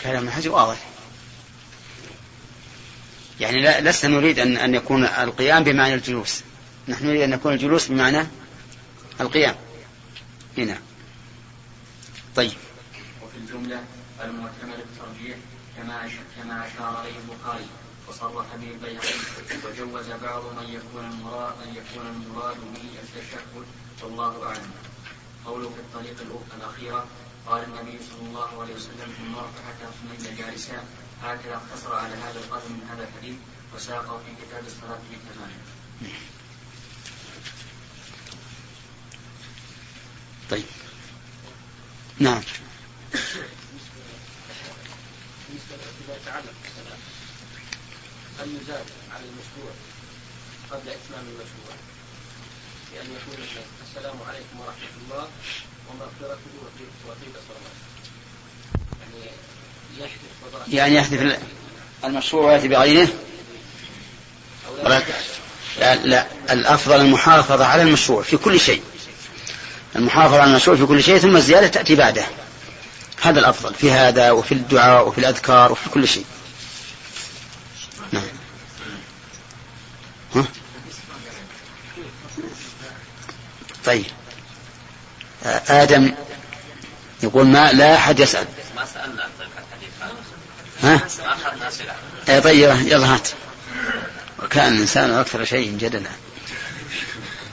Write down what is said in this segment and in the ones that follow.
كلام الحج واضح. يعني لا لسنا نريد أن أن يكون القيام بمعنى الجلوس. نحن نريد أن يكون الجلوس بمعنى القيام. هنا. طيب. وفي الجملة المعتمد الترجيح كما كما أشار إليه البخاري وصرح به البيهقي وجوز بعض من يكون المراد من يكون المراد به التشهد والله أعلم. قوله في الطريق الأخيرة قال النبي صلى الله عليه وسلم ثم رفع حتى اطمئن جالسا هكذا اقتصر على هذا القدر من هذا الحديث وساقه في كتاب الصلاة بتمامه. طيب. نعم. بالنسبة يتعلق بالصلاة هل يزاد على المشروع قبل إتمام المشروع بأن يقول السلام عليكم ورحمة الله ومغفرته يعني يحذف يعني يحذف المشروع ويأتي بغيره؟ لا, لا الأفضل المحافظة على المشروع في كل شيء. المحافظة على المشروع في كل شيء ثم الزيادة تأتي بعده. هذا الأفضل في هذا وفي الدعاء وفي الأذكار وفي كل شيء نعم ها؟ طيب. آدم يقول ما لا أحد يسأل. ما سألنا. ها؟ اي طيب يلا هات. وكان الإنسان أكثر شيء جدلا.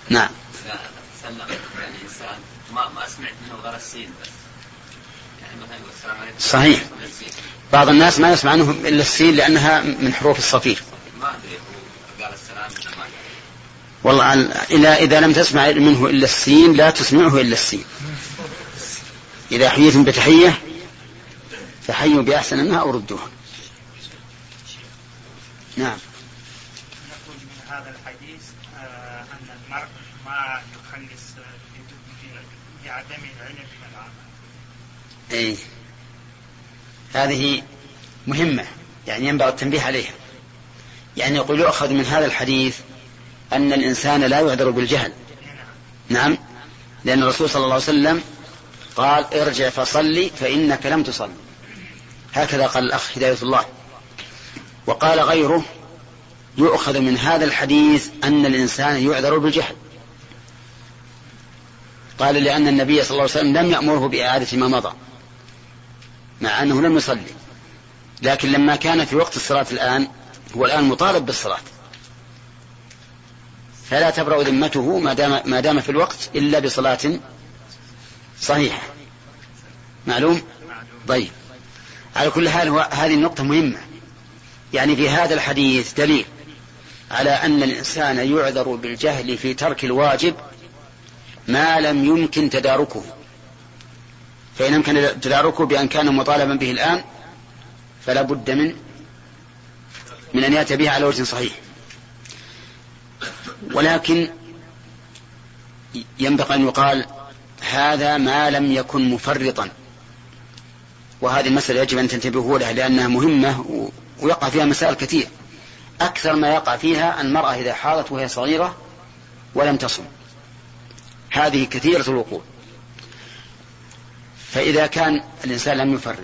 نعم. يعني ما ما سمعت منه غير السين بس. يعني صحيح. بعض الناس ما يسمع عنه إلا السين لأنها من حروف الصفير. ما السلام والله إذا إذا لم تسمع منه إلا السين لا تسمعه إلا السين. إذا حييتم بتحية فحيوا بأحسن منها أو ردوها نعم. نقول من هذا الحديث آه أن المرء ما يخلص بعدم العلم من العمل. أي هذه مهمة يعني ينبغي التنبيه عليها. يعني يقول يؤخذ من هذا الحديث أن الإنسان لا يعذر بالجهل. نعم. لأن الرسول صلى الله عليه وسلم قال ارجع فصلي فإنك لم تصل هكذا قال الأخ هداية الله. وقال غيره يؤخذ من هذا الحديث أن الإنسان يعذر بالجهل. قال لأن النبي صلى الله عليه وسلم لم يأمره بإعادة ما مضى مع أنه لم يصلي. لكن لما كان في وقت الصلاة الآن هو الآن مطالب بالصلاة. فلا تبرأ ذمته ما دام ما دام في الوقت إلا بصلاة صحيحة. معلوم؟ طيب. على كل حال هذه النقطة مهمة. يعني في هذا الحديث دليل على أن الإنسان يعذر بالجهل في ترك الواجب ما لم يمكن تداركه. فإن أمكن تداركه بأن كان مطالبا به الآن فلا بد من من أن يأتي به على وجه صحيح. ولكن ينبغي أن يقال هذا ما لم يكن مفرطا. وهذه المسألة يجب أن تنتبهوا لها لأنها مهمة ويقع فيها مسائل كثير. أكثر ما يقع فيها المرأة إذا حاضت وهي صغيرة ولم تصم. هذه كثيرة الوقوع. فإذا كان الإنسان لم يفرط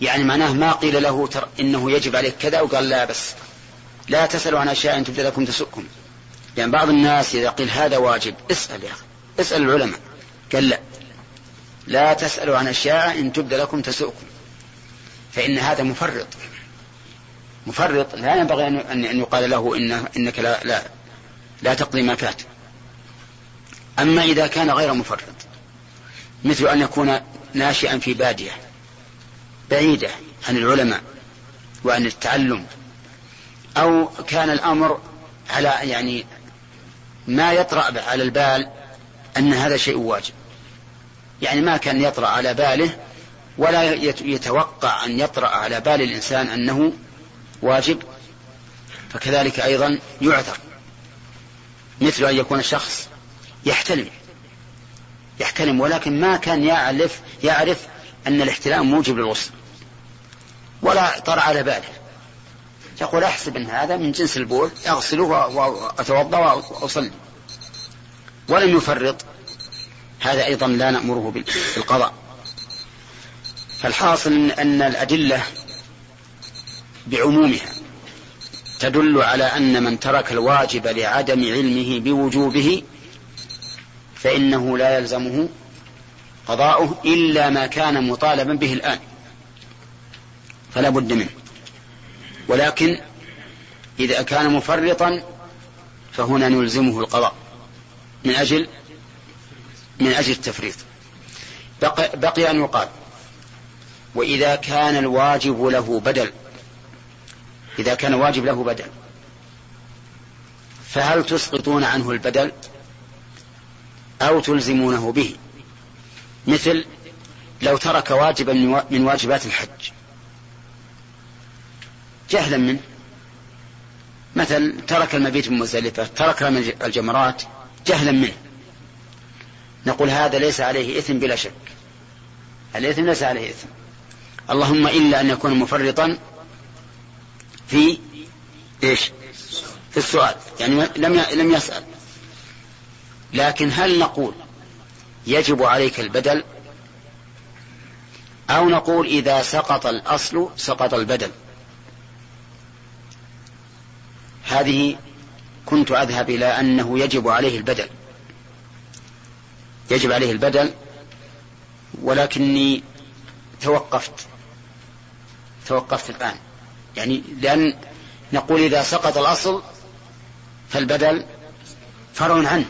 يعني معناه ما قيل له تر إنه يجب عليك كذا وقال لا بس. لا تسألوا عن أشياء تبدأ لكم تسؤكم. يعني بعض الناس إذا قيل هذا واجب اسأل يا أخي اسأل العلماء. قال لا. لا تسألوا عن أشياء إن تبدأ لكم تسؤكم. فإن هذا مفرط. مفرط لا ينبغي أن أن يقال له إن إنك لا لا لا تقضي ما فات. أما إذا كان غير مفرط مثل أن يكون ناشئا في بادية بعيدة عن العلماء وعن التعلم أو كان الأمر على يعني ما يطرأ على البال أن هذا شيء واجب. يعني ما كان يطرأ على باله ولا يتوقع أن يطرأ على بال الإنسان أنه واجب. فكذلك أيضا يعذر مثل أن يكون الشخص يحتلم يحتلم ولكن ما كان يعرف يعرف أن الاحتلام موجب للغسل ولا طرأ على باله. يقول أحسب أن هذا من جنس البول أغسله وأتوضأ وأصلي. ولم يفرط. هذا أيضا لا نأمره بالقضاء. فالحاصل أن الأدلة بعمومها تدل على أن من ترك الواجب لعدم علمه بوجوبه فإنه لا يلزمه قضاؤه إلا ما كان مطالبا به الآن. فلا بد منه. ولكن إذا كان مفرطا فهنا نلزمه القضاء. من أجل من أجل التفريط. بقي, أن يقال وإذا كان الواجب له بدل. إذا كان واجب له بدل. فهل تسقطون عنه البدل؟ أو تلزمونه به؟ مثل لو ترك واجبا من واجبات الحج. جهلا منه. مثل ترك المبيت من مزدلفة ترك الجمرات جهلا منه. نقول هذا ليس عليه إثم بلا شك. الإثم ليس عليه إثم. اللهم إلا أن يكون مفرطا في إيش؟ في السؤال. يعني لم لم يسأل. لكن هل نقول يجب عليك البدل؟ أو نقول إذا سقط الأصل سقط البدل. هذه كنت أذهب إلى أنه يجب عليه البدل. يجب عليه البدل ولكني توقفت. توقفت الآن. يعني لأن نقول إذا سقط الأصل فالبدل فرع عنه.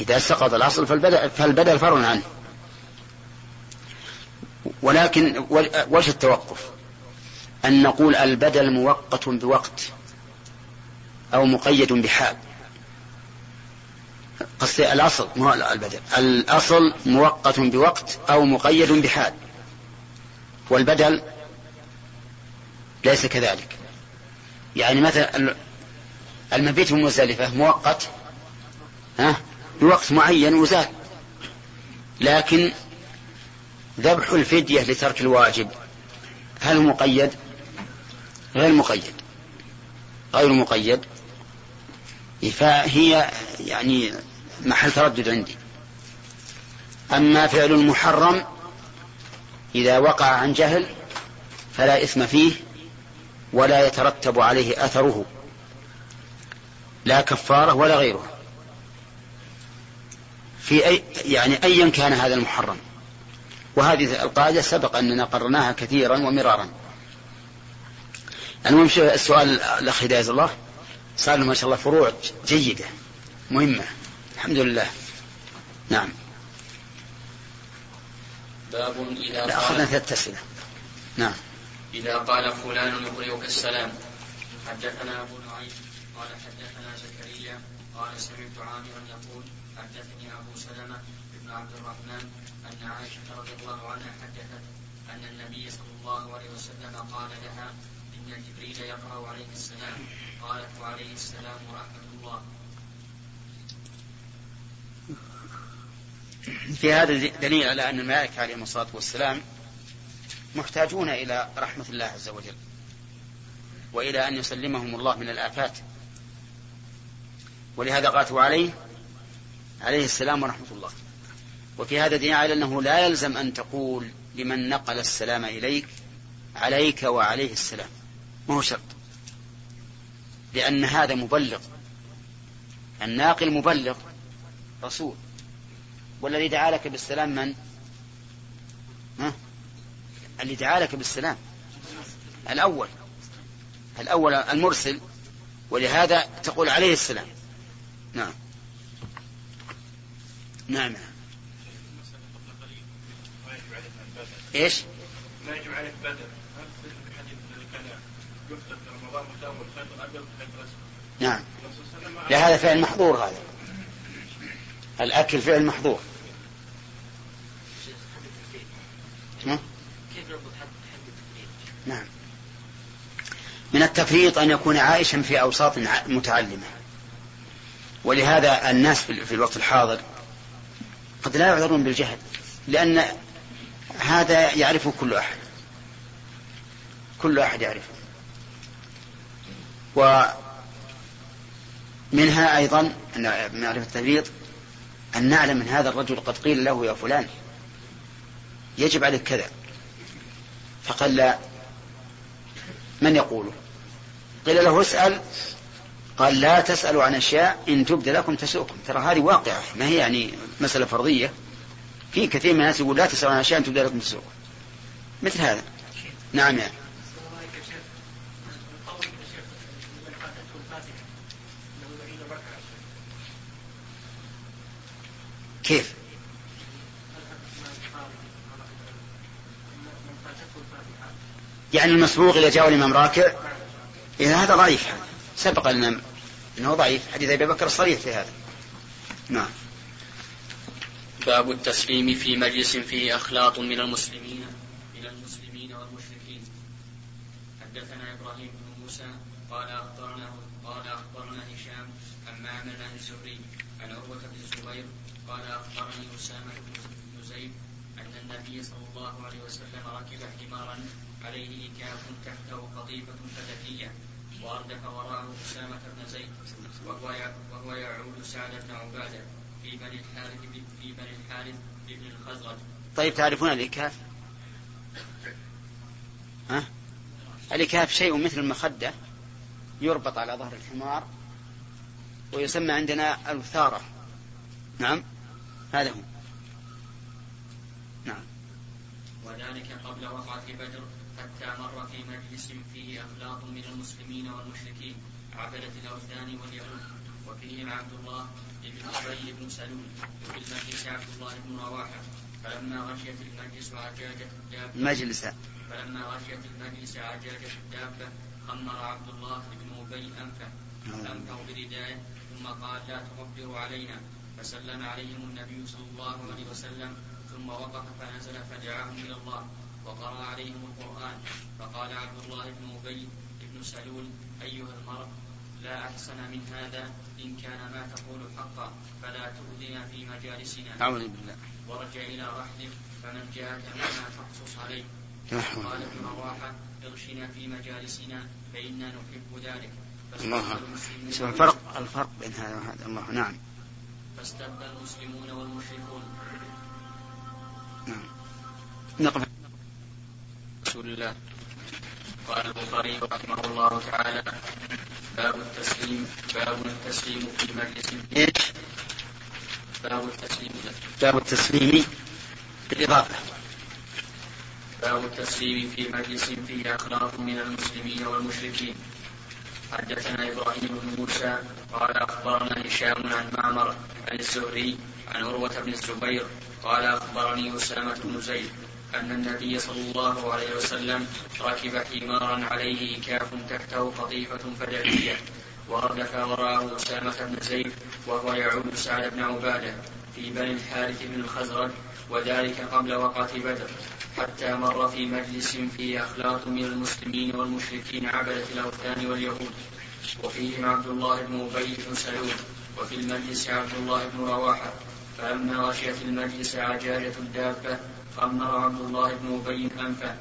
إذا سقط الأصل فالبدل, فالبدل فرع عنه. ولكن وجه التوقف؟ أن نقول البدل مؤقت بوقت. أو مقيد بحال قصدي الأصل مو البدل. الأصل مؤقت بوقت أو مقيد بحال والبدل ليس كذلك. يعني مثلا المبيت من مزدلفة مؤقت ها بوقت معين وزاد. لكن ذبح الفدية لترك الواجب هل مقيد؟ غير مقيد. غير مقيد. فهي يعني محل تردد عندي. أما فعل المحرم إذا وقع عن جهل فلا إثم فيه ولا يترتب عليه أثره لا كفارة ولا غيره. في أي يعني أيا كان هذا المحرم. وهذه القاعدة سبق أننا قررناها كثيرا ومرارا المهم السؤال الأخ هداية الله؟ صار ما شاء الله فروع جيدة مهمة. الحمد لله. نعم. باب إذا لا أخذنا ثلاثة أسئلة. نعم. إذا قال فلان يقرئك السلام. حدثنا أبو نعيم قال حدثنا زكريا قال سمعت عامرا يقول حدثني أبو سلمة بن عبد الرحمن أن عائشة رضي الله عنها حدثت أن النبي صلى الله عليه وسلم قال لها إن جبريل يقرأ عليه السلام. قالت وعليه السلام ورحمة الله. في هذا دليل على أن الملائكة عليهم الصلاة والسلام محتاجون إلى رحمة الله عز وجل وإلى أن يسلمهم الله من الآفات. ولهذا قالت عليه عليه السلام ورحمة الله. وفي هذا دليل على أنه لا يلزم أن تقول لمن نقل السلام إليك عليك وعليه السلام. ما هو شرط؟ لأن هذا مبلغ. الناقل مبلغ. رسول. والذي دعا لك بالسلام من؟ ها؟ اللي دعا لك بالسلام. الأول. الأول المرسل. ولهذا تقول عليه السلام. نعم. نعم. إيش؟ ما يجب عليك بدل نعم. لا هذا فعل محظور هذا. الأكل فعل محظور. نعم. من التفريط أن يكون عائشا في أوساط متعلمة. ولهذا الناس في الوقت الحاضر قد لا يعذرون بالجهل لأن هذا يعرفه كل أحد. كل أحد يعرفه. ومنها أيضا معرفة التفريط أن نعلم من هذا الرجل قد قيل له يا فلان يجب عليك كذا. فقال لا. من يقوله؟ قيل له اسأل. قال لا تسألوا عن أشياء إن تبد لكم تسؤكم ترى هذه واقعة ما هي يعني مسألة فرضية؟ في كثير من الناس يقول لا تسألوا عن أشياء إن تبد لكم تسؤكم مثل هذا. نعم يعني كيف؟ يعني المسبوق إذا جاء الإمام راكع؟ إذا هذا ضعيف سبق لنا أنه ضعيف. حديث أبي بكر صريح في هذا. نعم. باب التسليم في مجلس فيه أخلاط من المسلمين من المسلمين والمشركين حدثنا إبراهيم بن موسى قال أخبرنا قال أخبرنا هشام عن معمر عن الزهري عن عروة بن الزبير قال أخبرني أسامة بن زيد أن النبي صلى الله عليه وسلم ركب حمارا عليه إكاف تحته قطيفة فدكية وأردف وراءه أسامة بن زيد وهو وهو يعود سعد بن عبادة في بني الحارث في بني الحارث بن الخزرج. طيب تعرفون الإكاف؟ ها؟ الإكاف شيء مثل المخدة يربط على ظهر الحمار ويسمى عندنا الوثارة نعم هذا هو نعم وذلك قبل وقعة بدر حتى مر في مجلس فيه أخلاق من المسلمين والمشركين عبدة الأوثان واليهود وفيهم عبد الله بن أبي بن سلول وفي المجلس عبد الله بن رواحة. فلما غشيت المجلس وعجاجت الدابة. مجلس. فلما غشيت المجلس عجاجت الدابة خمر عبد الله بن أبي أنفة. أنفة برداءه ثم قال لا تغبروا علينا. فسلم عليهم النبي صلى الله عليه وسلم. ثم وقف فنزل فدعاهم إلى الله وقرأ عليهم القرآن. فقال عبد الله بن أبي بن سلول أيها المرء لا أحسن من هذا إن كان ما تقول حقا فلا تؤذنا في مجالسنا. أعوذ بالله. ورجع إلى رحلك فمن جاءك مما تقصص عليه. قال ابن رواحة اغشنا في مجالسنا فإنا نحب ذلك. الله. الفرق الفرق بين هذا وهذا. الله. نعم. فاستبى المسلمون والمشركون. نقف رسول الله. قال البخاري رحمه الله تعالى باب التسليم باب التسليم في مجلس إيش؟ باب التسليم. باب التسليم بالإضافة باب التسليم في مجلس فيه أخلاق من المسلمين والمشركين. حدثنا إبراهيم بن موسى قال أخبرنا هشام عن معمر عن الزهري عن عروة بن الزبير قال أخبرني أسامة بن زيد أن النبي صلى الله عليه وسلم ركب حمارا عليه إكاف تحته قطيفة فدرية وردف وراءه أسامة بن زيد وهو يعود سعد بن عبادة في بني الحارث بن الخزرج وذلك قبل وقعة بدر حتى مر في مجلس فيه أخلاط من المسلمين والمشركين عبدة الأوثان واليهود وفيهم عبد الله بن أبي بن سلول وفي المجلس عبد الله بن رواحة فلما غشيت المجلس عجاجة الدابة خمر عبد الله بن أبي أنفه.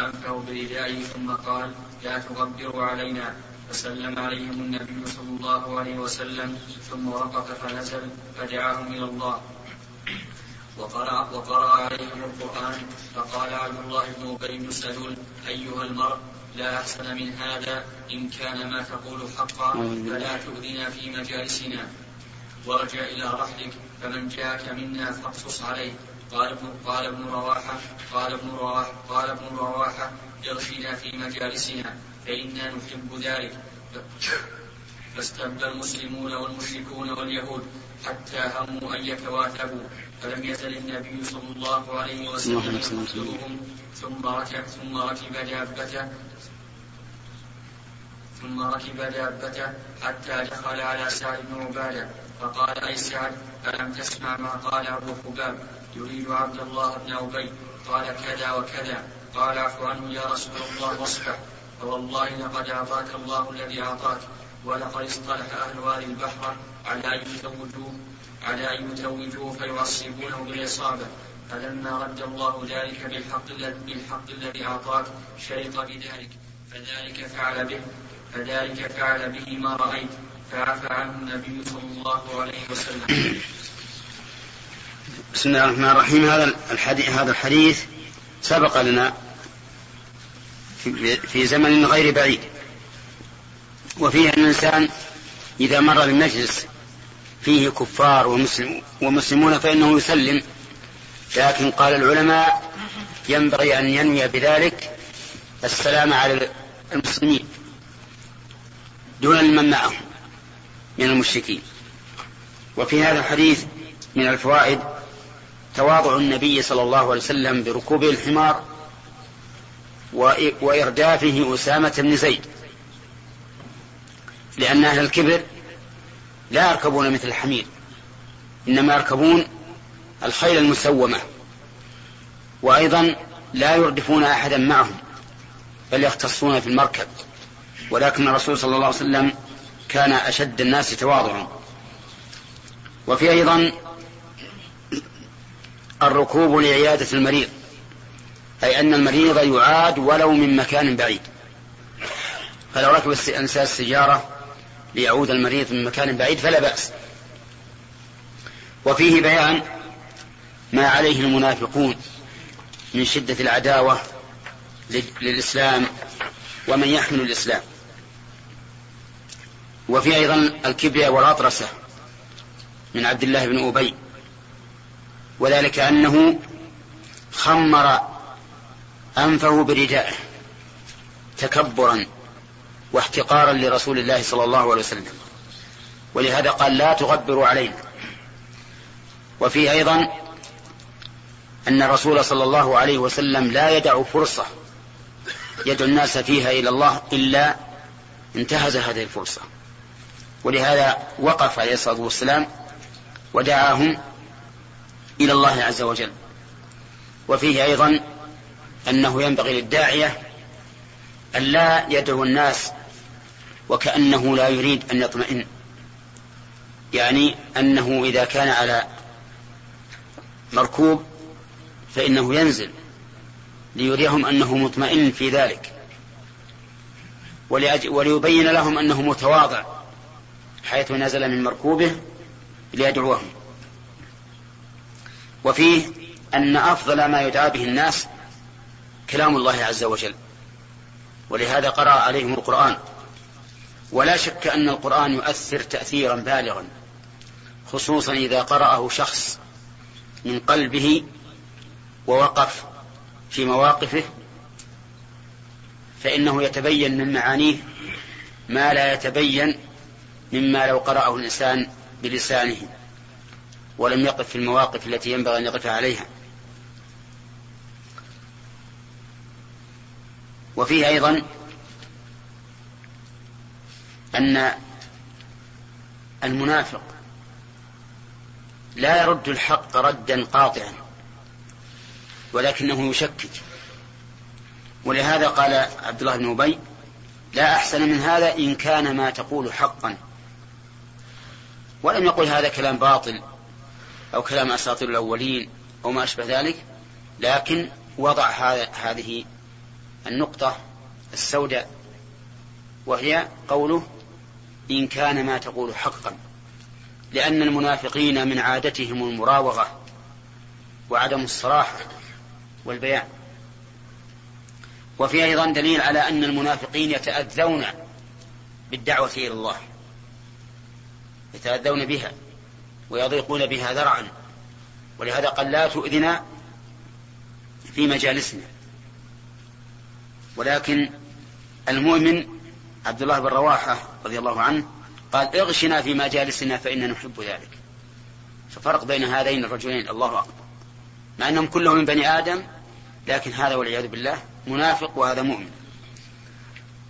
أنفه بردائه ثم قال لا تغبروا علينا. فسلم عليهم النبي صلى الله عليه وسلم ثم وقف فنزل فدعاهم إلى الله. وقرأ, وقرأ عليهم القرآن فقال عبد الله بن أبي بن سلول أيها المرء لا أحسن من هذا إن كان ما تقول حقا فلا تؤذنا في مجالسنا. وارجع إلى رحلك فمن جاءك منا فاقصص عليه قال ابن قال ابن رواحة قال ابن رواحة قال ابن رواحة ارشنا في مجالسنا فإنا نحب ذلك. فاستبدى المسلمون والمشركون واليهود حتى هموا أن يتواثبوا فلم يزل النبي صلى الله عليه وسلم ثم ركب ثم ركب دابته ثم ركب دابته حتى دخل على سعد بن عبادة. فقال أي سعد ألم تسمع ما قال أبو خباب يريد عبد الله بن أبي. قال كذا وكذا. قال اعف عنه يا رسول الله واصفح فوالله لقد أعطاك الله الذي أعطاك. ولقد اصطلح أهل هذه البحر على أن يزوجوه على أن يزوجوه فيعصبونه بالإصابة فلما رد الله ذلك بالحق بالحق الذي أعطاك شرط بذلك. فذلك فعل به فذلك فعل به ما رأيت. عنه النبي صلى الله عليه وسلم. بسم الله الرحمن الرحيم. هذا الحديث هذا الحديث سبق لنا في, زمن غير بعيد. وفيه أن الإنسان إذا مر بمجلس فيه كفار ومسلم ومسلمون فإنه يسلم. لكن قال العلماء ينبغي أن ينوي بذلك السلام على المسلمين دون من معهم من المشركين. وفي هذا الحديث من الفوائد تواضع النبي صلى الله عليه وسلم بركوبه الحمار وإردافه أسامة بن زيد. لأن أهل الكبر لا يركبون مثل الحمير إنما يركبون الخيل المسومة. وأيضا لا يردفون أحدا معهم بل يختصون في المركب. ولكن الرسول صلى الله عليه وسلم كان أشد الناس تواضعا. وفي أيضا الركوب لعيادة المريض أي أن المريض يعاد ولو من مكان بعيد. فلو ركب الإنسان السيارة ليعود المريض من مكان بعيد فلا بأس. وفيه بيان ما عليه المنافقون من شدة العداوة للإسلام ومن يحمل الإسلام. وفي أيضا الكبرياء والأطرسة من عبد الله بن أبي. وذلك أنه خمر أنفه بردائه تكبرا واحتقارا لرسول الله صلى الله عليه وسلم. ولهذا قال لا تغبروا علينا. وفيه أيضا أن الرسول صلى الله عليه وسلم لا يدع فرصة يدعو الناس فيها إلى الله إلا انتهز هذه الفرصة. ولهذا وقف عليه الصلاة والسلام ودعاهم إلى الله عز وجل. وفيه أيضا أنه ينبغي للداعية أن لا يدعو الناس وكأنه لا يريد أن يطمئن. يعني أنه إذا كان على مركوب فإنه ينزل ليريهم أنه مطمئن في ذلك. وليبين لهم أنه متواضع. حيث نزل من مركوبه ليدعوهم. وفيه أن أفضل ما يدعى به الناس كلام الله عز وجل. ولهذا قرأ عليهم القرآن. ولا شك أن القرآن يؤثر تأثيرا بالغا خصوصا إذا قرأه شخص من قلبه ووقف في مواقفه فإنه يتبين من معانيه ما لا يتبين مما لو قرأه الإنسان بلسانه ولم يقف في المواقف التي ينبغي أن يقف عليها. وفيه أيضا أن المنافق لا يرد الحق ردا قاطعا ولكنه يشكك. ولهذا قال عبد الله بن أبي لا أحسن من هذا إن كان ما تقول حقا. ولم يقل هذا كلام باطل أو كلام أساطير الأولين أو ما أشبه ذلك لكن وضع هذه النقطة السوداء وهي قوله إن كان ما تقول حقا لأن المنافقين من عادتهم المراوغة وعدم الصراحة والبيان. وفي أيضا دليل على أن المنافقين يتأذون بالدعوة إلى الله. يتأذون بها ويضيقون بها ذرعا. ولهذا قال لا تؤذنا في مجالسنا. ولكن المؤمن عبد الله بن رواحة رضي الله عنه قال اغشنا في مجالسنا فإننا نحب ذلك. ففرق بين هذين الرجلين الله أكبر مع أنهم كلهم من بني آدم لكن هذا والعياذ بالله منافق وهذا مؤمن.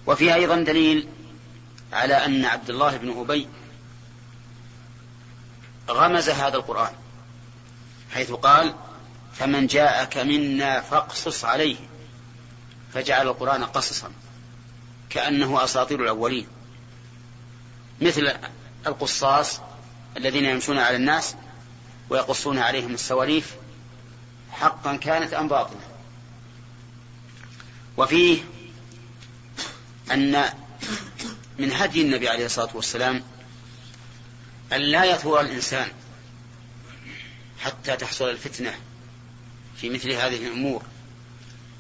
وفي أيضا دليل على أن عبد الله بن أبي غمز هذا القرآن حيث قال فمن جاءك منا فاقصص عليه. فجعل القرآن قصصا كأنه أساطير الأولين. مثل القصاص الذين يمشون على الناس ويقصون عليهم السواليف حقا كانت أم باطلة. وفيه أن من هدي النبي عليه الصلاة والسلام أن لا يثور الإنسان حتى تحصل الفتنة في مثل هذه الأمور.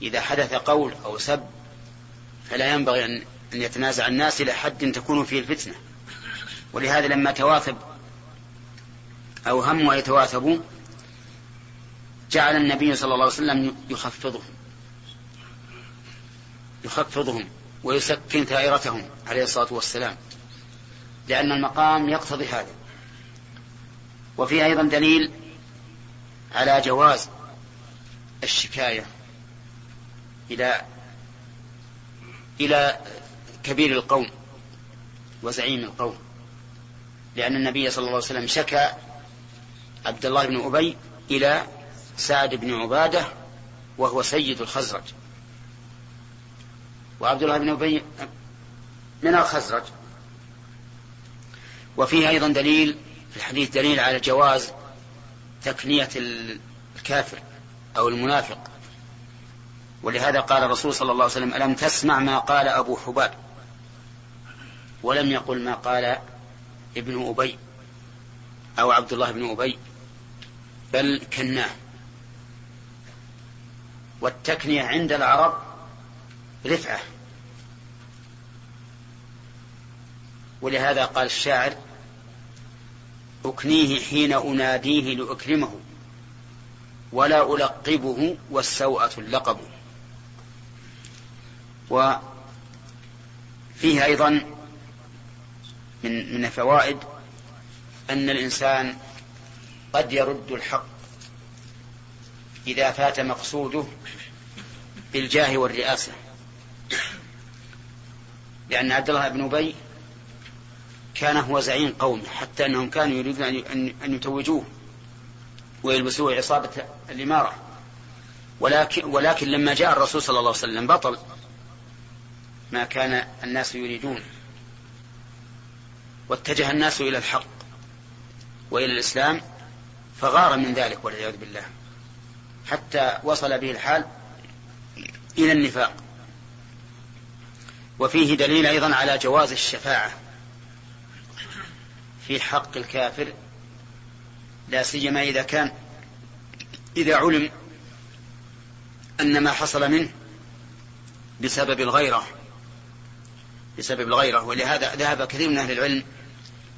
إذا حدث قول أو سب فلا ينبغي أن يتنازع الناس إلى حد تكون فيه الفتنة. ولهذا لما تواثب أو هموا يتواثبوا جعل النبي صلى الله عليه وسلم يخفضهم. يخفضهم ويسكن ثائرتهم عليه الصلاة والسلام لأن المقام يقتضي هذا. وفيه أيضا دليل على جواز الشكاية إلى إلى كبير القوم وزعيم القوم لأن النبي صلى الله عليه وسلم شكى عبد الله بن أبي إلى سعد بن عبادة وهو سيد الخزرج. وعبد الله بن أبي من الخزرج. وفيه أيضا دليل في الحديث دليل على جواز تكنية الكافر أو المنافق. ولهذا قال الرسول صلى الله عليه وسلم ألم تسمع ما قال أبو حباب؟ ولم يقل ما قال ابن أبي أو عبد الله بن أبي بل كناه. والتكنية عند العرب رفعة. ولهذا قال الشاعر أكنيه حين أناديه لأكرمه ولا ألقبه والسوءة اللقب. وفيه أيضا من من الفوائد أن الإنسان قد يرد الحق إذا فات مقصوده بالجاه والرئاسة. لأن عبد الله بن أبي كان هو زعيم قومه حتى أنهم كانوا يريدون أن يتوجوه ويلبسوه عصابة الإمارة. ولكن, ولكن لما جاء الرسول صلى الله عليه وسلم بطل ما كان الناس يريدون. واتجه الناس إلى الحق وإلى الإسلام فغار من ذلك والعياذ بالله. حتى وصل به الحال إلى النفاق. وفيه دليل أيضا على جواز الشفاعة. في حق الكافر لا سيما إذا كان إذا علم أن ما حصل منه بسبب الغيرة بسبب الغيرة. ولهذا ذهب كثير من أهل العلم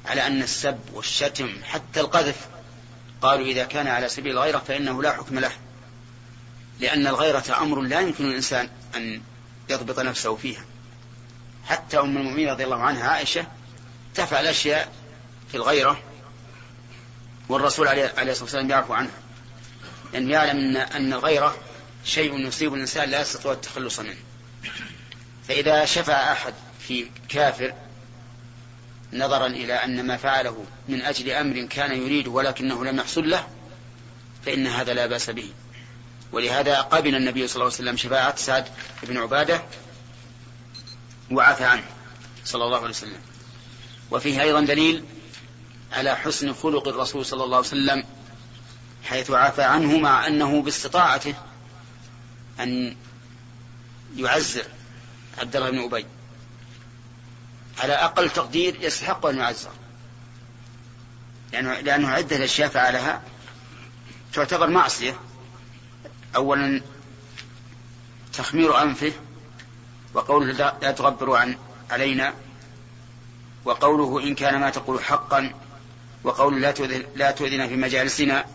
على أن السب والشتم حتى القذف قالوا إذا كان على سبيل الغيرة فإنه لا حكم له لأن الغيرة أمر لا يمكن الإنسان أن يضبط نفسه فيها. حتى أم المؤمنين رضي الله عنها عائشة تفعل أشياء في الغيرة والرسول عليه الصلاة والسلام يعفو عنها. لأنه يعلم أن الغيرة شيء يصيب الإنسان لا يستطيع التخلص منه. فإذا شفع أحد في كافر نظرا إلى أن ما فعله من أجل أمر كان يريد ولكنه لم يحصل له فإن هذا لا بأس به. ولهذا قبل النبي صلى الله عليه وسلم شفاعة سعد بن عبادة وعفى عنه صلى الله عليه وسلم. وفيه أيضا دليل على حسن خلق الرسول صلى الله عليه وسلم حيث عفى عنه مع أنه باستطاعته أن يعزر عبد الله بن أبي. على أقل تقدير يستحق أن يعزر. لأنه, لأنه عدة الأشياء فعلها تعتبر معصية. أولا تخمير أنفه وقوله لا تغبروا عن علينا وقوله إن كان ما تقول حقا وقوله لا تؤذن, لا تؤذن في مجالسنا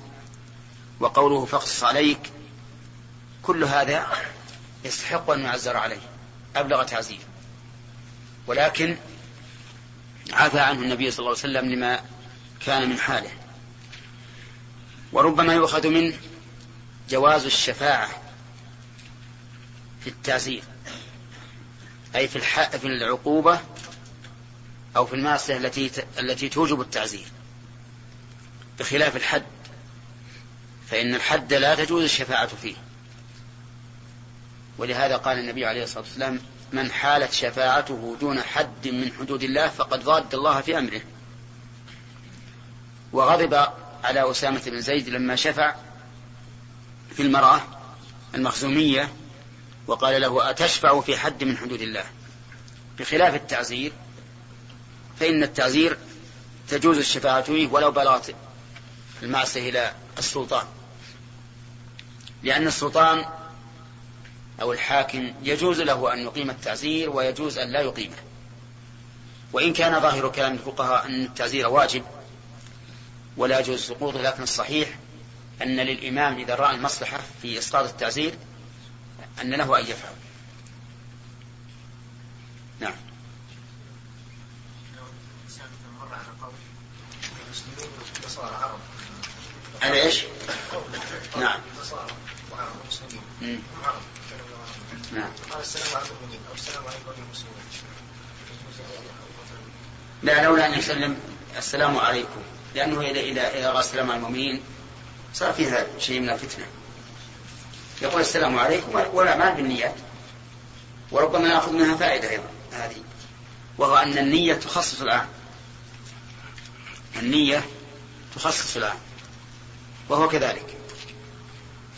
وقوله فاقصص عليك كل هذا يستحق أن يعزر عليه أبلغ تعزير. ولكن عفى عنه النبي صلى الله عليه وسلم لما كان من حاله. وربما يؤخذ منه جواز الشفاعة في التعزير أي في في العقوبة أو في المعصية التي التي توجب التعزير. بخلاف الحد فإن الحد لا تجوز الشفاعة فيه. ولهذا قال النبي عليه الصلاة والسلام من حالت شفاعته دون حد من حدود الله فقد ضاد الله في أمره. وغضب على أسامة بن زيد لما شفع في المرأة المخزومية وقال له أتشفع في حد من حدود الله؟ بخلاف التعزير فإن التعزير تجوز الشفاعة فيه ولو بلغت المعصية إلى السلطان. لأن السلطان أو الحاكم يجوز له أن يقيم التعزير ويجوز أن لا يقيمه. وإن كان ظاهر كلام الفقهاء أن التعزير واجب ولا يجوز سقوطه لكن الصحيح أن للإمام إذا رأى المصلحة في إسقاط التعزير أن له أن يفعل. نعم. على نعم قال السلام على السلام عليكم المسلمين لا لولا أن يسلم السلام عليكم. لأنه اذا اذا رأى السلام على المؤمنين صار فيها شيء من الفتنة. يقول السلام عليكم والاعمال بالنيات. وربما نأخذ منها فائدة أيضا هذه. وهو أن النية تخصص العام النية تخصص العام وهو كذلك.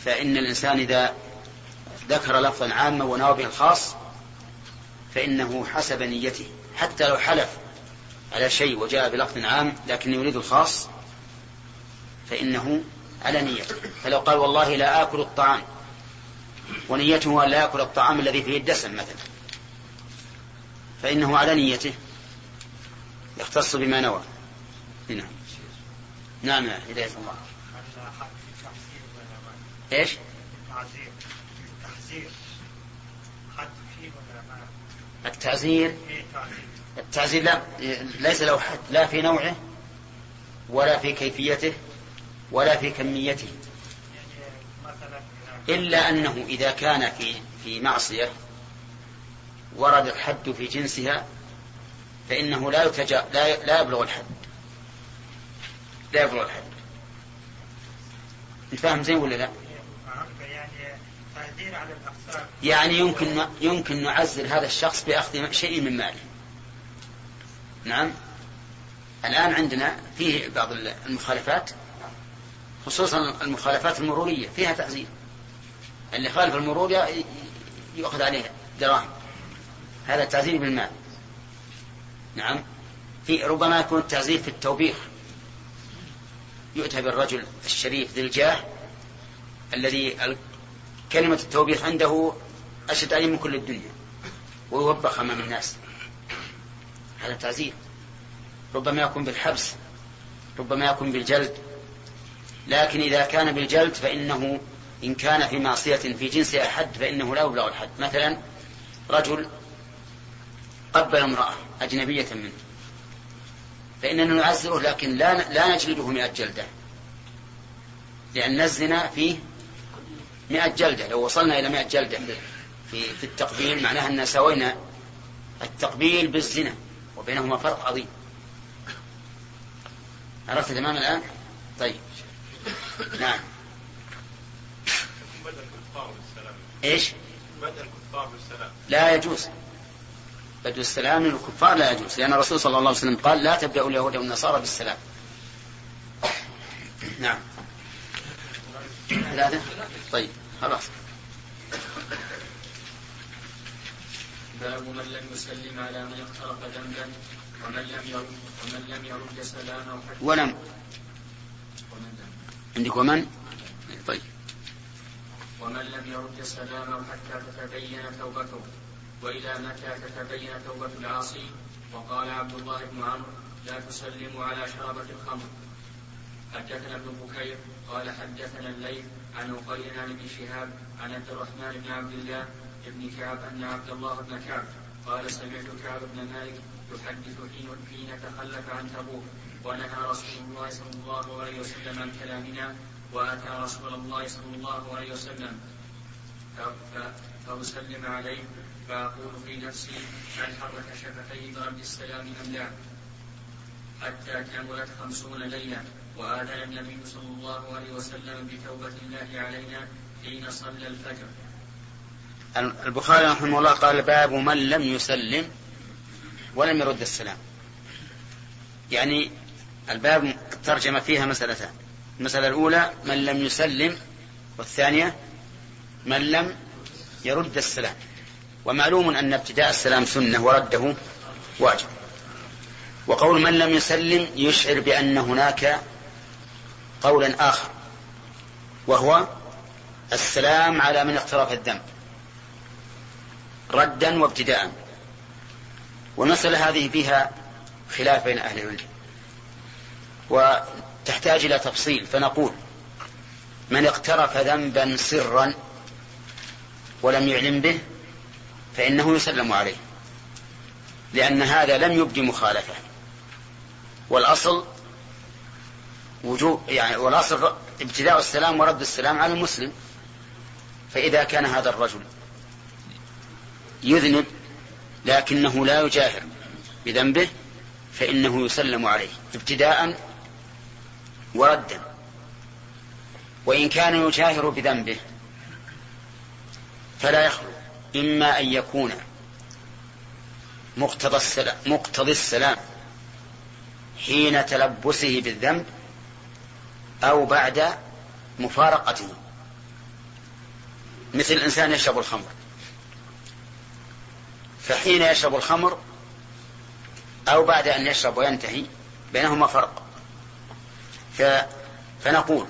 فإن الإنسان إذا ذكر لفظا عاما ونوى به الخاص فإنه حسب نيته. حتى لو حلف على شيء وجاء بلفظ عام لكن يريد الخاص فإنه على نيته فلو قال والله لا آكل الطعام ونيته أن لا يأكل الطعام الذي فيه الدسم مثلا فإنه على نيته. يختص بما نوى. نعم. نعم هداية الله. إيش؟ التعزير التحذير؟ حد فيه ولا ما التعزير التعزير لا ليس له حد لا في نوعه ولا في كيفيته ولا في كميته. إلا أنه إذا كان في في معصية ورد الحد في جنسها فإنه لا يتجا لا لا يبلغ الحد. لا يبلغ الحد. أنت فاهم زين ولا لا؟ يعني يمكن يمكن نعزل هذا الشخص بأخذ شيء من ماله. نعم. الآن عندنا فيه بعض المخالفات خصوصا المخالفات المرورية فيها تعزير اللي خالف المرور يؤخذ عليه دراهم. هذا تعزير بالمال. نعم. في ربما يكون التعزير في التوبيخ. يؤتى بالرجل الشريف ذي الجاه الذي كلمة التوبيخ عنده أشد عليه من كل الدنيا ويوبخ أمام الناس. هذا تعزير. ربما يكون بالحبس ربما يكون بالجلد. لكن إذا كان بالجلد فإنه إن كان في معصية في جنس أحد فإنه لا يبلغ الحد. مثلا رجل قبل امرأة أجنبية منه فإننا نعزره لكن لا لا نجلده مئة جلدة. لأن الزنا فيه مئة جلدة. لو وصلنا إلى مئة جلدة في, في التقبيل معناها أن سوينا التقبيل بالزنا وبينهما فرق عظيم. عرفت تمام الآن؟ طيب. نعم. إيش؟ بدأ الكفار بالسلام. لا يجوز. بدء السلام للكفار لا يجوز. لأن الرسول صلى الله عليه وسلم قال لا تبدأوا اليهود والنصارى بالسلام. نعم. ثلاثة طيب خلاص. باب من لم يسلم على من اقترف ذنبا ومن لم يرد ومن لم يرد سلامه ولم. عندك ومن؟ طيب. ومن لم يرد سلامه حتى تتبين توبته. وإلى متى تتبين توبة العاصي؟ وقال عبد الله بن عمرو لا تسلموا على شربة الخمر. حدثنا ابن بكير قال حدثنا الليل عن أقيل عن ابن شهاب عن عبد الرحمن بن عبد الله بن كعب أن عبد الله بن كعب قال سمعت كعب بن مالك يحدث حين حين تخلف عن تبوك ونهى رسول الله صلى الله عليه وسلم عن كلامنا وأتى رسول الله صلى الله عليه وسلم فأسلم عليه فأقول في نفسي هل حرك شفتيه برد السلام أم لا؟ حتى كملت خمسون ليلة وآذن النبي صلى الله عليه وسلم بتوبة الله علينا حين صلى الفجر. البخاري رحمه الله قال باب من لم يسلم ولم يرد السلام. يعني الباب الترجمة فيها مسألتان. المسألة الأولى من لم يسلم والثانية من لم يرد السلام. ومعلوم أن ابتداء السلام سنة ورده واجب. وقول من لم يسلم يشعر بأن هناك قولا آخر وهو السلام على من اقترف الذنب. ردا وابتداء. والمسألة هذه فيها خلاف بين أهل العلم. وتحتاج إلى تفصيل. فنقول من اقترف ذنبا سرا ولم يعلم به فإنه يسلم عليه لأن هذا لم يبدي مخالفة. والأصل وجوب يعني والأصل ابتداء السلام ورد السلام على المسلم فإذا كان هذا الرجل يذنب لكنه لا يجاهر بذنبه فإنه يسلم عليه ابتداء وردا. وإن كان يجاهر بذنبه فلا يخلو إما أن يكون مقتضى السلام, مقتضي السلام حين تلبسه بالذنب أو بعد مفارقته. مثل الإنسان يشرب الخمر فحين يشرب الخمر أو بعد أن يشرب وينتهي بينهما فرق. ف... فنقول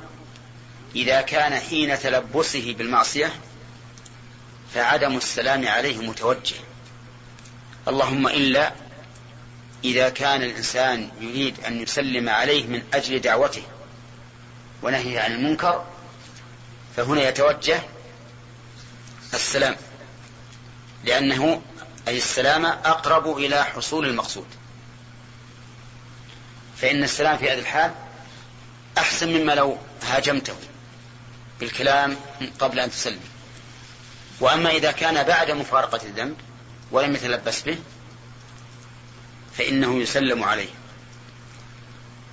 إذا كان حين تلبسه بالمعصية فعدم السلام عليه متوجه. اللهم إلا إذا كان الإنسان يريد أن يسلم عليه من أجل دعوته ونهيه عن المنكر فهنا يتوجه السلام لأنه أي السلام أقرب إلى حصول المقصود. فإن السلام في هذه الحال أحسن مما لو هاجمته بالكلام قبل أن تسلم. وأما إذا كان بعد مفارقة الذنب ولم يتلبس به فإنه يسلم عليه.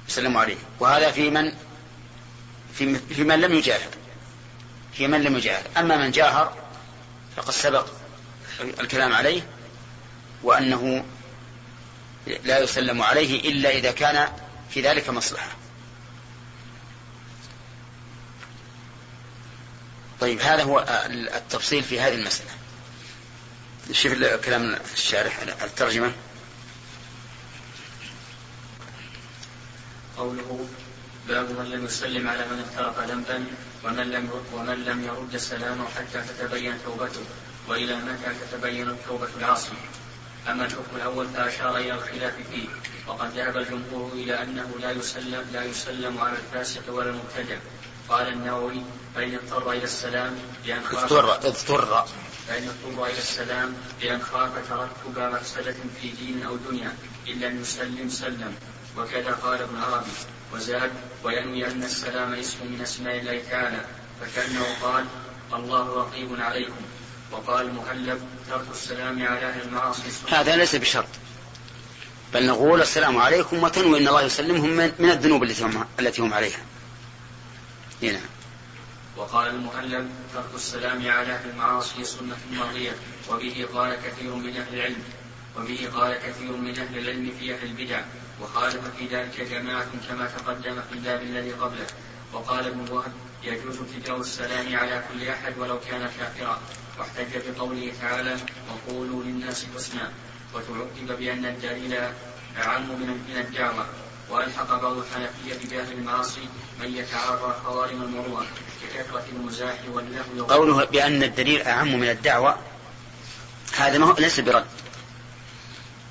يسلم عليه. وهذا في من؟ في, في من لم يجاهر في من لم يجاهر أما من جاهر فقد سبق الكلام عليه وأنه لا يسلم عليه إلا إذا كان في ذلك مصلحة. طيب هذا هو التفصيل في هذه المسألة. شوف كلام الشارح الترجمة. قوله باب من لم يسلم على من افترق ذنبا ومن لم ومن لم يرد السلام حتى تتبين توبته وإلى متى تتبين التوبه العاصي. أما الحكم الأول فأشار إلى الخلاف فيه وقد ذهب الجمهور إلى أنه لا يسلم لا يسلم على الفاسق ولا المبتدع. قال النووي فإن اضطر إلى السلام؟ بأن خاف اضطر اضطر. فإن اضطر إلى السلام؟ بأن خاف ترتب مفسدة في دين أو دنيا إلا أن يسلم سلم. وكذا قال ابن عربي. وزاد وينوي أن السلام اسم من أسماء الله تعالى فكأنه قال الله رقيب عليكم. وقال المهلب ترك السلام على أهل المعاصي هذا ليس بشرط. بل نقول السلام عليكم وتنوي أن الله يسلمهم من الذنوب التي هم, التي هم عليها. نعم. وقال المهلب ترك السلام على أهل المعاصي سنة ماضية وبه قال كثير من أهل العلم وبه قال كثير من أهل العلم في أهل البدع وخالف في ذلك جماعة كما تقدم في الباب الذي قبله. وقال ابن وهب يجوز ابتداء السلام على كل أحد ولو كان كافرا. واحتج بقوله تعالى وقولوا للناس حسنا وتعقب بأن الدليل أعم من الدعوة. وألحق بعض الحنفية بأهل المعاصي من يتعاطى خوارم المروءة ككثرة المزاح واللهو قوله بأن الدليل أعم من الدعوة هذا ما هو ليس برد.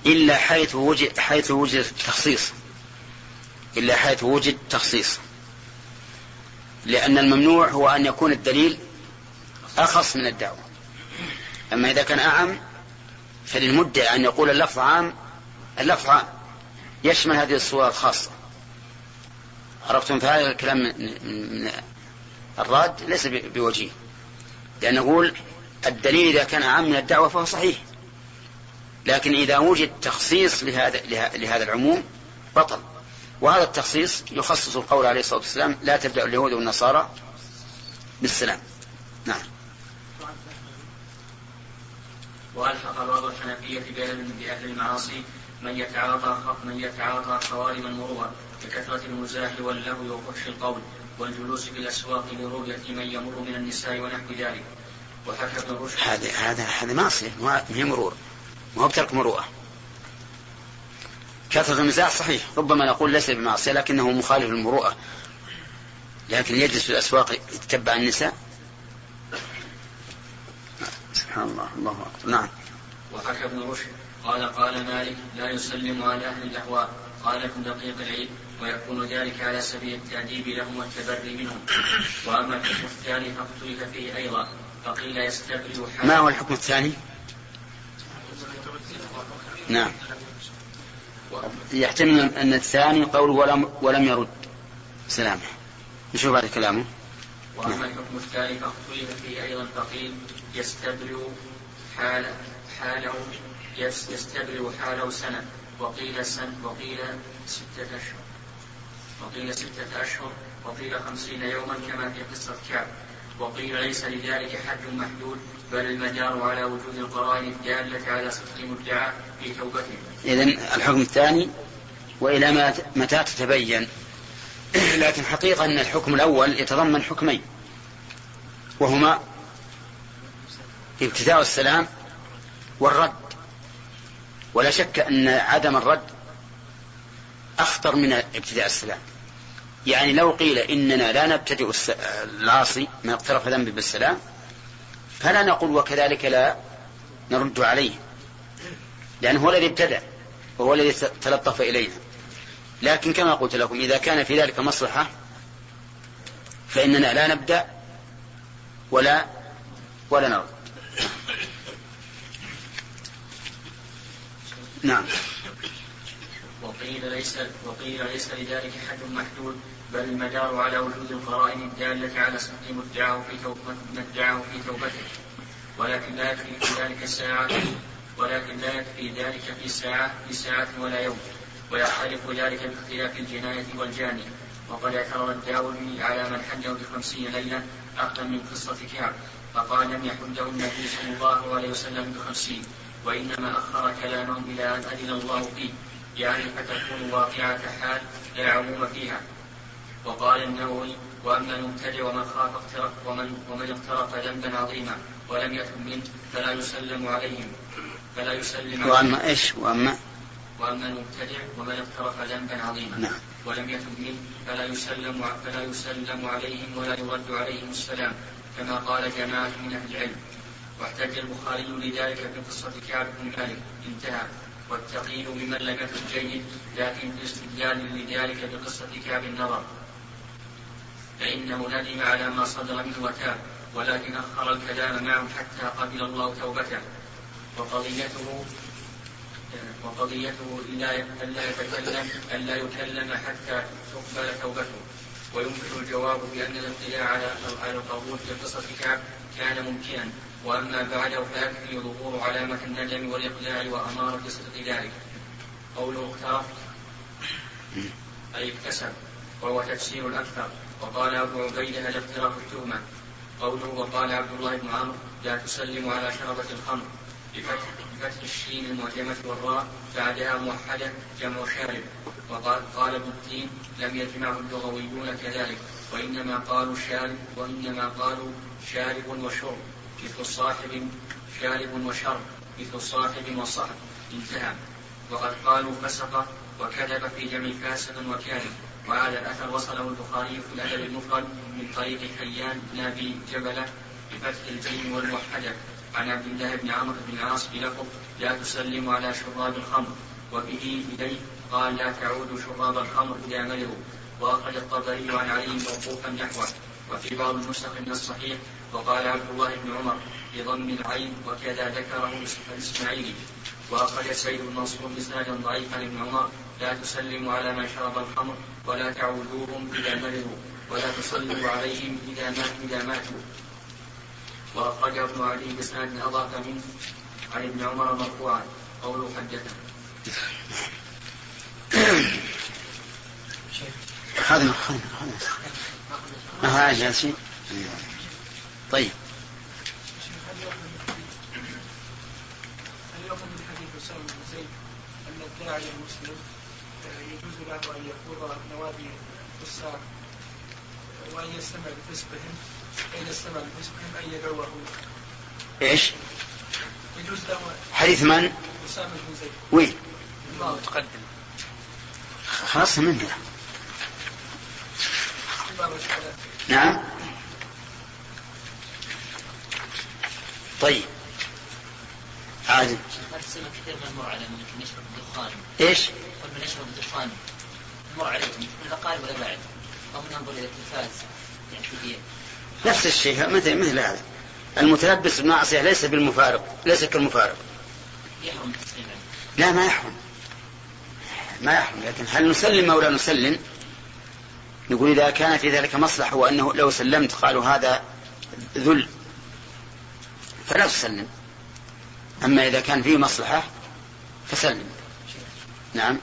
إلا حيث وجد حيث وجد تخصيص إلا حيث وجد تخصيص لأن الممنوع هو أن يكون الدليل أخص من الدعوة. أما إذا كان أعم فللمدعي أن يقول اللفظ عام اللفظ عام. يشمل هذه الصور الخاصة عرفتم؟ فهذا الكلام من الراد ليس بوجيه. لأن نقول الدليل إذا كان أعم من الدعوة فهو صحيح. لكن إذا وجد تخصيص لهذا, لهذا العموم بطل. وهذا التخصيص يخصص القول عليه الصلاة والسلام لا تبدأ اليهود والنصارى بالسلام. نعم. وألحق بعض الحنفية بأهل المعاصي من يتعاطى من يتعاطى خوارم المروءة بكثرة المزاح واللهو وفحش القول والجلوس في الأسواق لرؤية من يمر من النساء ونحو ذلك. وحكى ابن رشد هذا هذا هذا معصية ما هي مرور. ما هو بترك مروءة. كثرة المزاح صحيح. ربما نقول ليس بمعصية لكنه مخالف للمروءة. لكن يجلس في الأسواق يتتبع النساء؟ سبحان الله. الله أكبر. نعم. وحكى ابن رشد قال قال مالك لا يسلم على أهل الأهواء قال ابن دقيق العيد ويكون ذلك على سبيل التأديب لهم والتبري منهم. وأما الحكم الثاني فاختلف فيه أيضا فقيل يستبرئ حال ما هو الحكم الثاني؟ نعم. يحتمل أن الثاني قول ولم ولم يرد. سلامه نشوف بعد كلامه. وأما الحكم الثاني فاختلف فيه أيضا فقيل يستبرئ حال حاله يستبرئ حاله سنة. وقيل سن وقيل ستة أشهر. وقيل ستة أشهر. وقيل خمسين يوما كما في قصة كعب. وقيل ليس لذلك حد محدود بل المدار على وجود القرائن الدالة على صدق مدعى في توبته. إذا الحكم الثاني وإلى متى تتبين. لكن حقيقة أن الحكم الأول يتضمن حكمين. وهما ابتداء السلام والرد. ولا شك أن عدم الرد أخطر من ابتداء السلام. يعني لو قيل إننا لا نبتدئ العاصي من اقترف ذنب بالسلام فلا نقول وكذلك لا نرد عليه لأنه هو الذي ابتدأ وهو الذي تلطف إلينا. لكن كما قلت لكم إذا كان في ذلك مصلحة فإننا لا نبدأ ولا ولا نرد. نعم. وقيل ليس وقيل ليس لذلك حد محدود بل المدار على وجود القرائن الدالة على صدق مدعاه في توبته في توبته. ولكن لا يكفي في ذلك الساعة ولكن لا يكفي ذلك في ساعة في ساعة ولا يوم. ويختلف ذلك باختلاف الجناية والجاني. وقد اعترض الداوي على من حجه بخمسين ليلة أخذا من قصة كعب فقال لم يحده النبي صلى الله عليه وسلم بخمسين. وإنما أخر كلامهم إلى أن أذن الله فيه. يعني فتكون واقعة حال لا عموم فيها. وقال النووي وأما المبتدع ومن خاف اقترف ومن ومن اقترف ذنبا عظيما ولم يتب منه فلا يسلم عليهم. فلا يسلم وأما إيش؟ واما وأما المبتدع ومن اقترف ذنبا عظيما نعم. ولم يتب منه فلا يسلم فلا يسلم عليهم ولا يرد عليهم السلام كما قال جماعة من أهل العلم. واحتج البخاري لذلك في قصة كعب بن مالك. انتهى. والتقييد بمن لم يكن جيد لكن في استدلال لذلك بقصة كعب النظر. فإنه ندم على ما صدر منه وتاب ولكن أخر الكلام معه حتى قبل الله توبته. وقضيته وقضيته ألا يتكلم ألا يكلم حتى تقبل توبته. ويمكن الجواب بأن الاطلاع على على القبول في قصة كعب كان ممكنا. وأما بعده فيكفي ظهور علامة الندم والإقلاع وأمارة صدق ذلك. قوله اقترف أي اكتسب وهو تفسير الأكثر. وقال أبو عبيدة الاقتراف التهمة. قوله وقال عبد الله بن عمرو لا تسلم على شربة الخمر. بفتح, بفتح الشين المعجمة والراء بعدها موحدة جمع شارب. وقال قال ابن الدين لم يجمعه اللغويون كذلك. وإنما قالوا شارب وإنما قالوا شارب وشرب. مثل صاحب شارب وشرب مثل صاحب وصاحب انتهى. وقد قالوا فسق وكذب في جمع فاسق وكاذب وهذا الأثر وصله البخاري في الأدب المفرد من طريق حيان بن أبي جبلة بفتح الجيم والموحدة. عن عبد الله بن عمرو بن العاص بلفظ لا تسلم على شراب الخمر. وبه إليه قال لا تعود شراب الخمر إذا مرضوا وأخرج الطبري عن علي موقوفا نحوه. وفي بعض النسخ من الصحيح وقال عبد الله بن عمر بضم العين وكذا ذكره الإسماعيلي وأخرج سيد المنصور بإسناد ضعيف عن ابن عمر لا تسلموا على من شرب الخمر ولا تعودوهم إذا مرضوا ولا تصلوا عليهم إذا ماتوا إذا ماتوا. وأخرج ابن علي بإسناد أضاف منه عن ابن عمر مرفوعا قوله حدثنا هذا هذا هذا. طيب. الداعي المسلم يجوز له أن يخوض نوادي الكسار وأن يستمع بفسقهم فان استمع بفسقهم أن يدعوه؟ إيش؟ يجوز له حديث من؟ اسامه بن زيد. وين؟ متقدم. خلاص منه نعم. طيب. عادي السنة كثير من المر على من يشرب الدخان إيش؟ من يشرب الدخان مر عليهم. من الأقارب ولا بعد. أو من ينظر إلى التلفاز. يعني نفس الشيء. مثل مثل هذا. المتلبس بالمعصية ليس بالمفارق. ليس كالمفارق. يحرم عليه. لا ما يحرم. ما يحرم. لكن هل نسلم أو لا نسلم؟ نقول إذا كان في ذلك مصلحة وأنه لو سلمت قالوا هذا ذل. فلا تسلم. أما إذا كان فيه مصلحة فسلم. نعم.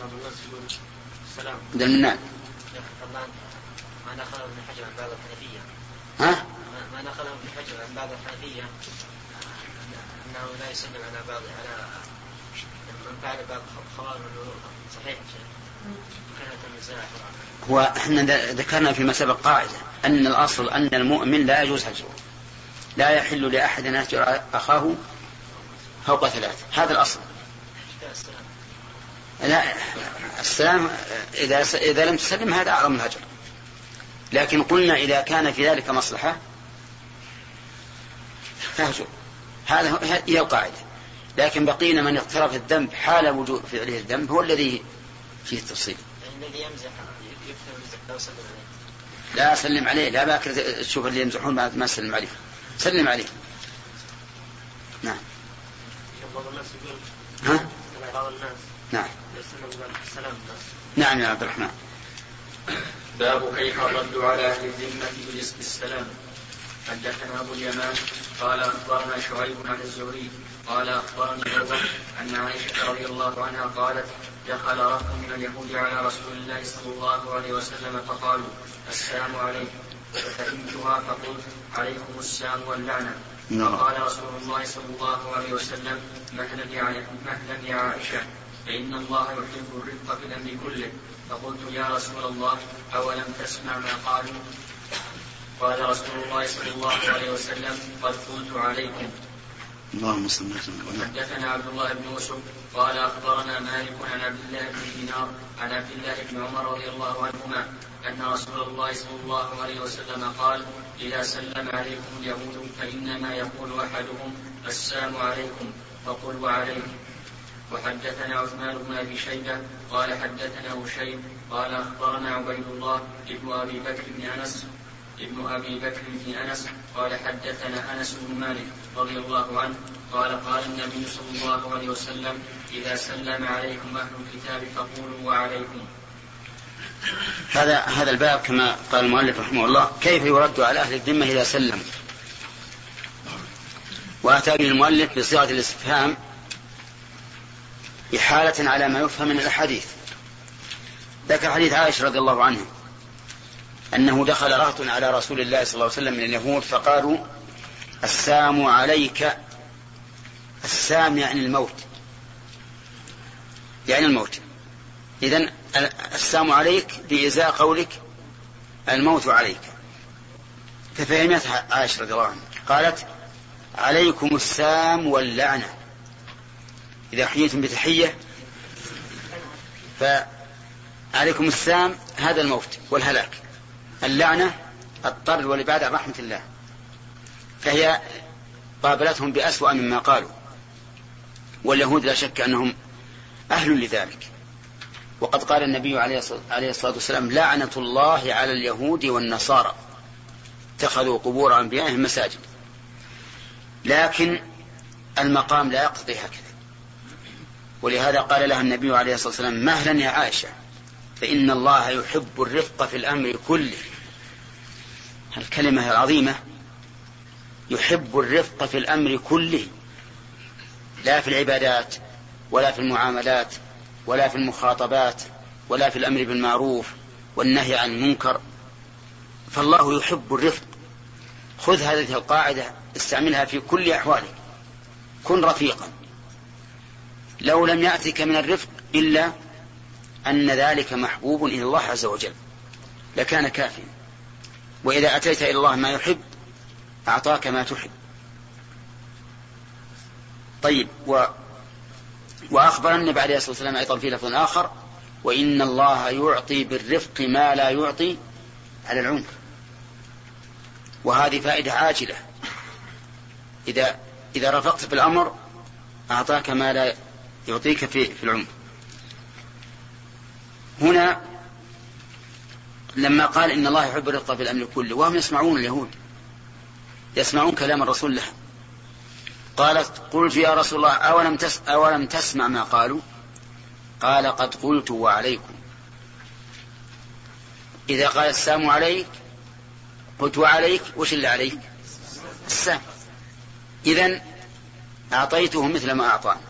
بعض الناس يقول السلام دلنا يا أخي طبعا ما نقله ابن حجر عن بعض الحنفية. ها؟ ما- نقله ابن حجر عن بعض الحنفية أنه لا يسلم على بعض على من فعل بعض خوارم صحيح هو إحنا ذكرنا فيما سبق قاعدة أن الأصل أن المؤمن لا يجوز هجره لا يحل لأحد أن يهجر أخاه فوق ثلاث. هذا الأصل. لا السلام إذا إذا لم تسلم هذا أعظم الهجر. لكن قلنا إذا كان في ذلك مصلحة فهجر. هذا هي القاعدة. لكن بقينا من اقترف الذنب حال وجود فعله الذنب هو الذي فيه التفصيل. الذي يمزح لا سلم عليه لا باكر تشوف اللي يمزحون ما سلم عليه. سلم عليه نعم. بعض الناس يقول ها؟ بعض الناس نعم. السلام نعم يا عبد الرحمن. باب كيف الرد على أهل الذمة برزق السلام. حدثنا أبو اليمان قال أخبرنا شعيب عن الزهري قال اخبرني عروة أن عائشة رضي الله عنها قالت دخل رهط من اليهود على رسول الله صلى الله عليه وسلم فقالوا السلام عليكم. ففهمتها فقلت عليكم السلام واللعنة. نعم. فقال رسول الله صلى الله عليه وسلم مهلا يا مهلا يا عائشة فإن الله يحب الرفق في الامر كله. فقلت يا رسول الله أولم تسمع ما قالوا؟ قال رسول الله صلى الله عليه وسلم قد قلت عليكم. اللهم صل وسلم. حدثنا عبد الله بن يوسف قال أخبرنا مالك عن عبد الله بن دينار عن عبد الله بن عمر رضي الله عنهما أن رسول الله صلى الله عليه وسلم قال إذا سلم عليكم اليهود فإنما يقول أحدهم السلام عليكم فقل وعليكم. وحدثنا عثمان بن أبي شيبة قال حدثنا هشيم قال أخبرنا عبيد الله ابن أبي بكر بن أنس ابن أبي بكر بن أنس قال حدثنا أنس بن مالك رضي الله عنه قال قال النبي صلى الله عليه وسلم إذا سلم عليكم أهل الكتاب فقولوا وعليكم. هذا هذا الباب كما قال المؤلف رحمه الله كيف يرد على أهل الذمة إذا سلم؟ وأتى به المؤلف بصيغة الاستفهام إحالة على ما يفهم من الأحاديث. ذكر حديث عائشة رضي الله عنها أنه دخل رهط على رسول الله صلى الله عليه وسلم من اليهود فقالوا السام عليك السام يعني الموت. يعني الموت. إذن السام عليك بإزاء قولك الموت عليك. ففهمتها عائشة رضي الله عنها. قالت عليكم السام واللعنة. إذا حييتم بتحية فعليكم السام هذا الموت والهلاك. اللعنة الطرد والإبعاد عن رحمة الله. فهي قابلتهم بأسوأ مما قالوا. واليهود لا شك أنهم أهل لذلك. وقد قال النبي عليه الصلاة والسلام لعنة الله على اليهود والنصارى. اتخذوا قبور أنبيائهم مساجد. لكن المقام لا يقتضي هكذا. ولهذا قال لها النبي عليه الصلاة والسلام مهلا يا عائشة فإن الله يحب الرفق في الأمر كله. الكلمة العظيمة يحب الرفق في الأمر كله. لا في العبادات ولا في المعاملات ولا في المخاطبات ولا في الأمر بالمعروف والنهي عن المنكر. فالله يحب الرفق. خذ هذه القاعدة استعملها في كل أحوالك. كن رفيقا. لو لم يأتك من الرفق إلا أن ذلك محبوب إلى الله عز وجل لكان كافيا. وإذا أتيت إلى الله ما يحب أعطاك ما تحب. طيب و وأخبر النبي عليه الصلاة والسلام أيضا في لفظ آخر وإن الله يعطي بالرفق ما لا يعطي على العنف وهذه فائدة عاجلة. إذا إذا رفقت في الأمر أعطاك ما لا يعطيك في, في العمر. هنا لما قال إن الله يحب الرفق في الأمر كله وهم يسمعون اليهود يسمعون كلام الرسول له قالت قلت يا رسول الله أولم, تس أولم تسمع ما قالوا؟ قال قد قلت وعليكم. إذا قال السلام عليك قلت وعليك وش اللي عليك؟ السلام. إذا أعطيته مثل ما أعطاني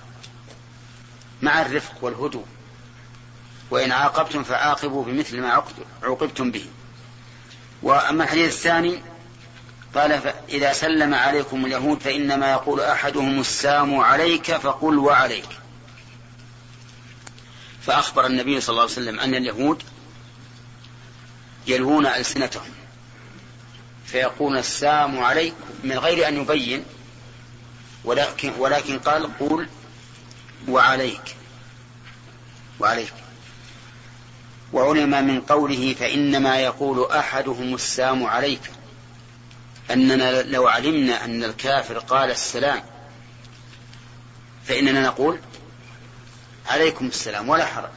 مع الرفق والهدوء. وإن عاقبتم فعاقبوا بمثل ما عوقبتم به. وأما الحديث الثاني قال إذا سلم عليكم اليهود فإنما يقول أحدهم السام عليك فقل وعليك. فأخبر النبي صلى الله عليه وسلم أن اليهود يلوون ألسنتهم فيقول السام عليك من غير أن يبين ولكن ولكن قال قول وعليك وعليك. وعلم من قوله فإنما يقول أحدهم السام عليك. أننا لو علمنا أن الكافر قال السلام فإننا نقول عليكم السلام ولا حرج.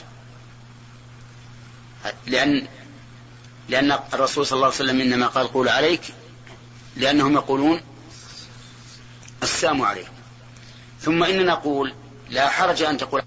لأن لأن الرسول صلى الله عليه وسلم إنما قال قول عليك لأنهم يقولون السلام عليكم. ثم إننا نقول لا حرج أن تقول